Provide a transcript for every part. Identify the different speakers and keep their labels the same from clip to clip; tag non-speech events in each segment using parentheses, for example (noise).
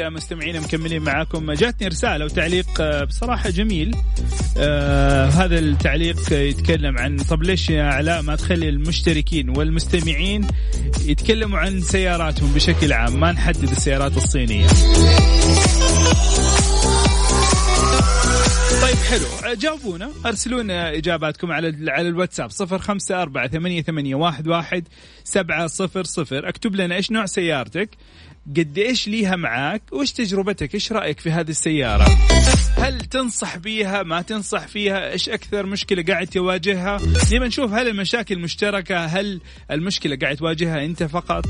Speaker 1: أكيد مستمعين مكملين معاكم. جاتني رسالة وتعليق آه، بصراحة جميل. آه هذا التعليق يتكلم عن طب ليش يا علاء ما تخلي المشتركين والمستمعين يتكلموا عن سياراتهم بشكل عام؟ ما نحدد السيارات الصينية. طيب حلو. جاوبونا. ارسلوا لنا إجاباتكم على على الواتساب. صفر خمسة أربعة ثمانية, ثمانية واحد, واحد سبعة صفر صفر. اكتب لنا إيش نوع سيارتك. قد إيش ليها معاك؟ وإيش تجربتك؟ إيش رأيك في هذه السيارة؟ هل تنصح بيها؟ ما تنصح فيها؟ إيش أكثر مشكلة قاعد تواجهها؟ نبي نشوف هل المشاكل مشتركة هل المشكلة قاعد تواجهها أنت فقط؟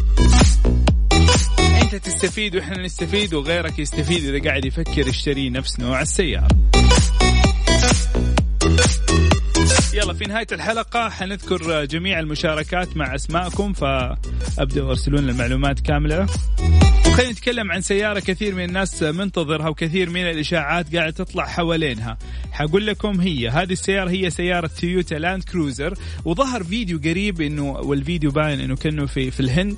Speaker 1: أنت تستفيد وإحنا نستفيد وغيرك يستفيد إذا قاعد يفكر يشتري نفس نوع السيارة. يلا في نهاية الحلقة حنذكر جميع المشاركات مع أسماءكم فأبدأوا أرسلون المعلومات كاملة. خلينا نتكلم عن سيارة كثير من الناس منتظرها وكثير من الإشاعات قاعدة تطلع حوالينها. حقول لكم هي هذه السيارة هي سيارة تويوتا لاند كروزر وظهر فيديو قريب إنه والفيديو باين إنه كأنه في في الهند.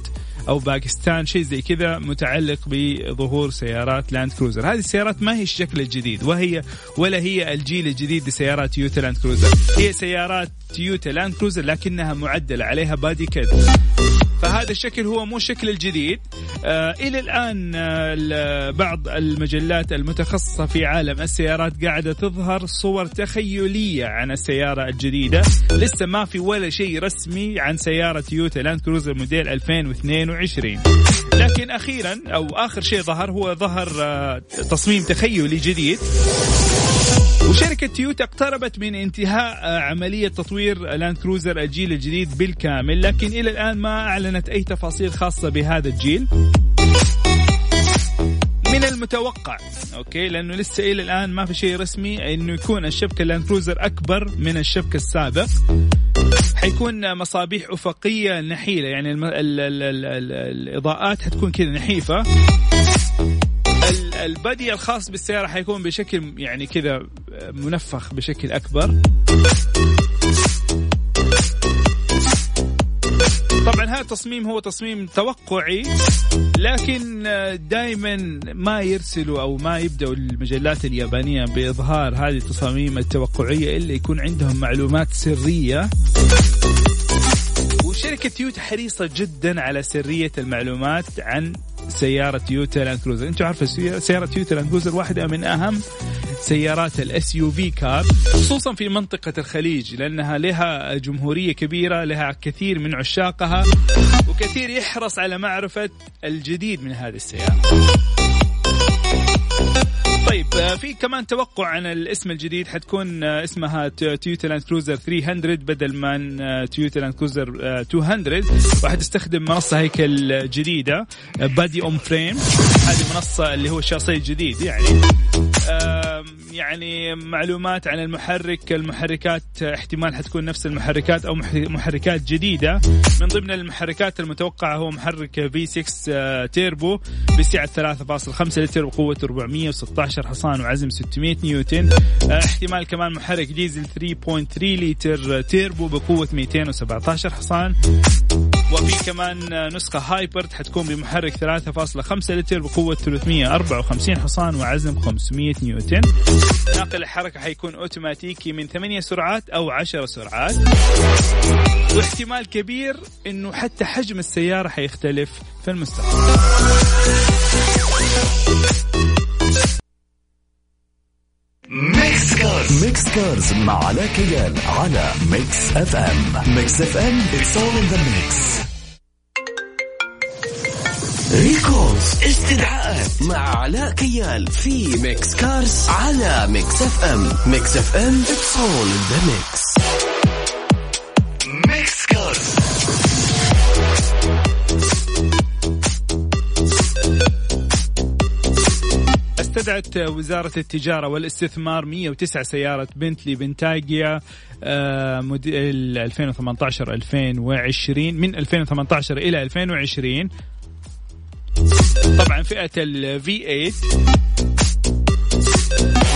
Speaker 1: أو باكستان شيء زي كذا متعلق بظهور سيارات لاند كروزر هذه السيارات ما هي الشكل الجديد وهي ولا هي الجيل الجديد لسيارات تويوتا لاند كروزر هي سيارات تويوتا لاند كروزر لكنها معدلة عليها body kit فهذا الشكل هو مو الشكل الجديد. آه إلى الآن آه بعض المجلات المتخصصة في عالم السيارات قاعدة تظهر صور تخيلية عن السيارة الجديدة. لسه ما في ولا شيء رسمي عن سيارة تويوتا لاند كروزر موديل 2022 لكن أخيرا أو آخر شيء ظهر هو ظهر آه تصميم تخيلي جديد. وشركة تويوتا اقتربت من انتهاء عملية تطوير لاند كروزر الجيل الجديد بالكامل لكن إلى الآن ما أعلنت أي تفاصيل خاصة بهذا الجيل. من المتوقع okay لأنه لسه إلى الآن ما في شيء رسمي إنه يكون الشبكة لاند كروزر أكبر من الشبكة السابق حيكون مصابيح أفقية نحيلة يعني ال ال ال ال ال الإضاءات حتكون كذا نحيفة. البدي الخاص بالسيارة حيكون بشكل يعني كذا منفخ بشكل أكبر. طبعا هذا التصميم هو تصميم توقعي لكن دائما ما يرسلوا أو ما يبدأوا المجلات اليابانية بإظهار هذه التصاميم التوقعية إلا يكون عندهم معلومات سرية. وشركة تويوتا حريصة جدا على سرية المعلومات عن سيارة تويوتا لاند كروزر، أنتم عارفة سيارة تويوتا لاند كروزر واحدة من أهم سيارات ال SUV car خصوصا في منطقة الخليج لأنها لها جمهورية كبيرة لها كثير من عشاقها وكثير يحرص على معرفة الجديد من هذه السيارة. طيب في كمان توقع عن الاسم الجديد حتكون اسمها تويوتا لاند كروزر 300 بدل من تويوتا لاند كروزر 200 وحتستخدم منصة هيكل جديدة body on frame هذه منصة اللي هو الشاصي الجديد يعني. يعني معلومات عن المحرك المحركات احتمال حتكون نفس المحركات أو محركات جديدة. من ضمن المحركات المتوقعة هو محرك V6 turbo. بسعه 3.5 لتر وقوة 416 حصان وعزم 600 نيوتن. احتمال كمان محرك ديزل 3.3 لتر تيربو بقوة 217 حصان. وفي كمان نسخة hybrid حتكون بمحرك 3.5 لتر بقوة 354 حصان وعزم 500 نيوتن. ناقل الحركة حيكون أوتوماتيكي من 8 سرعات أو 10 سرعات. واحتمال كبير إنه حتى حجم السيارة حيختلف في المستقبل.
Speaker 2: Mix Cars Mix مع علاء كيال على Mix FM Mix FM it's all in the mix. Recalls استدعاءات مع علاء كيال في Mix Cars على Mix FM Mix FM all in the mix. ميكس
Speaker 1: وزعت وزارة التجارة والاستثمار 109 سيارة بنتلي بنتاجيا موديل 2018 2020 من 2018 إلى 2020 طبعا فئة ال V8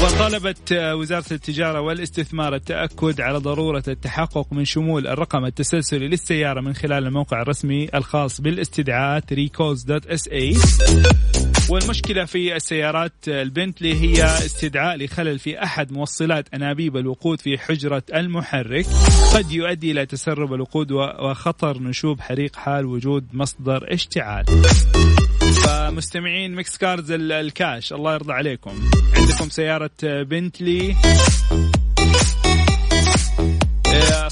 Speaker 1: وطلبت وزارة التجارة والاستثمار التأكد على ضرورة التحقق من شمول الرقم التسلسلي للسيارة من خلال الموقع الرسمي الخاص بالاستدعاء recalls.sa والمشكلة في السيارات البنتلي هي استدعاء لخلل في أحد موصلات أنابيب الوقود في حجرة المحرك. قد يؤدي إلى تسرب الوقود وخطر نشوب حريق حال وجود مصدر اشتعال. فمستمعين Mix Cars الكاش الله يرضى عليكم. عندكم سيارة بنتلي.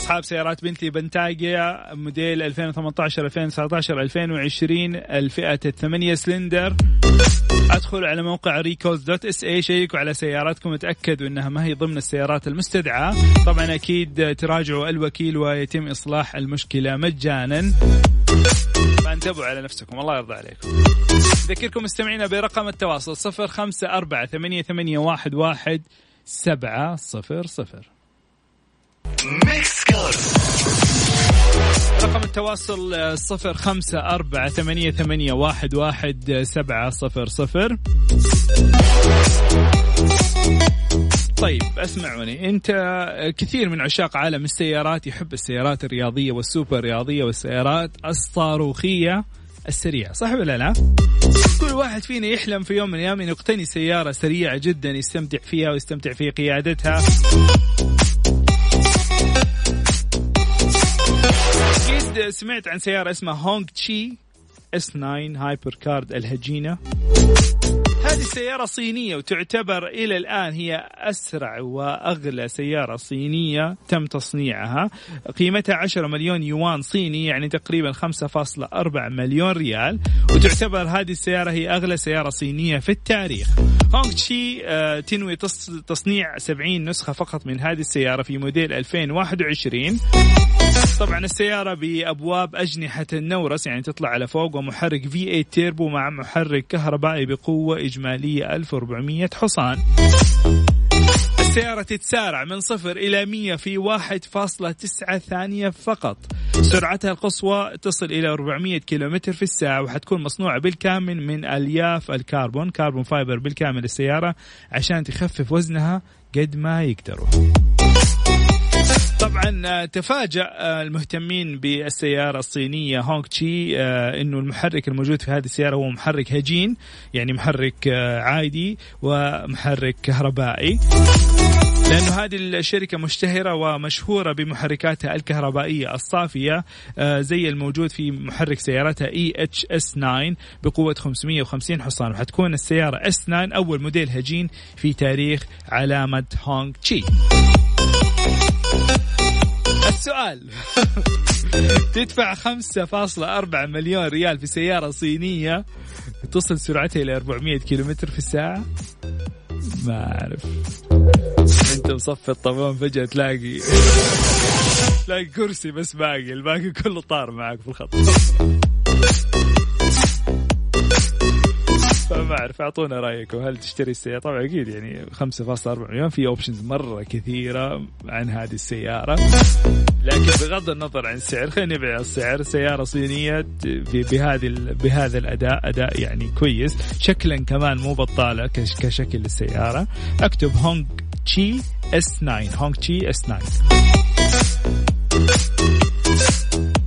Speaker 1: أصحاب سيارات بنتلي بنتاجيا موديل 2018 2019 2020 الفئة الثمانية سلندر. ادخلوا على موقع Recalls dot SA شيكوا على سياراتكم وتاكدوا إنها ما هي ضمن السيارات المستدعاة. طبعا أكيد تراجعوا الوكيل ويتم إصلاح المشكلة مجانا. فانتبهوا على نفسكم الله يرضى عليكم. أذكركم مستمعينا برقم التواصل صفر خمسة أربعة ثمانية, ثمانية واحد, واحد سبعة صفر صفر. Mix رقم التواصل صفر خمسة أربعة ثمانية, ثمانية واحد, واحد سبعة صفر صفر. طيب اسمعوني. انت كثير من عشاق عالم السيارات يحب السيارات الرياضية والسوبر رياضية والسيارات الصاروخية السريعة صح ولا لا؟ كل واحد فينا يحلم في يوم من الأيام انه يقتني سيارة سريعة جدا يستمتع فيها ويستمتع في قيادتها. سمعت عن سيارة اسمها هونغ تشي S9 hyper car الهجينة. هذه السيارة صينية وتعتبر إلى الآن هي أسرع وأغلى سيارة صينية تم تصنيعها. قيمتها 10 مليون يوان صيني يعني تقريبا 5.4 مليون ريال. وتعتبر هذه السيارة هي أغلى سيارة صينية في التاريخ. هونغ تشي آه، تنوي تصنيع 70 نسخة فقط من هذه السيارة في موديل 2021 طبعا السيارة بأبواب أجنحة النورس يعني تطلع على فوق ومحرك V8 تيربو مع محرك كهربائي بقوة إجمالية 1400 حصان. السيارة تتسارع من صفر إلى 100 في 1.9 ثانية فقط. سرعتها القصوى تصل إلى 400 كيلومتر في الساعة وحتكون مصنوعة بالكامل من ألياف الكربون carbon fiber بالكامل السيارة عشان تخفف وزنها قد ما يقدروا. طبعا آه، تفاجأ آه، المهتمين بالسيارة الصينية هونغ تشي آه، إنه المحرك الموجود في هذه السيارة هو محرك هجين يعني محرك عادي ومحرك كهربائي. لأنه هذه الشركة مشتهرة ومشهورة بمحركاتها الكهربائية الصافية زي الموجود في محرك سيارتها E-HS9 بقوة 550 حصان. وحتكون السيارة S9 أول موديل هجين في تاريخ علامة هونغ تشي. السؤال (laughs) تدفع 5.4 مليون ريال في سيارة صينية تصل سرعتها إلى 400 كيلومتر في الساعة؟ ما أعرف. أنت مصفي الطبان فجأة تلاقي تلاقي كرسي بس باقي الباقي كله طار معك في الخط. أعرف أعطونا رايكم هل تشتري السيارة؟ طبعا أكيد يعني 5.4 مليون في اوبشنز مرة كثيرة عن هذه السيارة. لكن بغض النظر عن السعر خلينا نبعد السعر. سيارة صينية بهذه بهذا الأداء أداء يعني كويس. شكلا كمان مو بطالة كشكل السيارة. أكتب هونغ تشي إس 9 هونغ تشي إس 9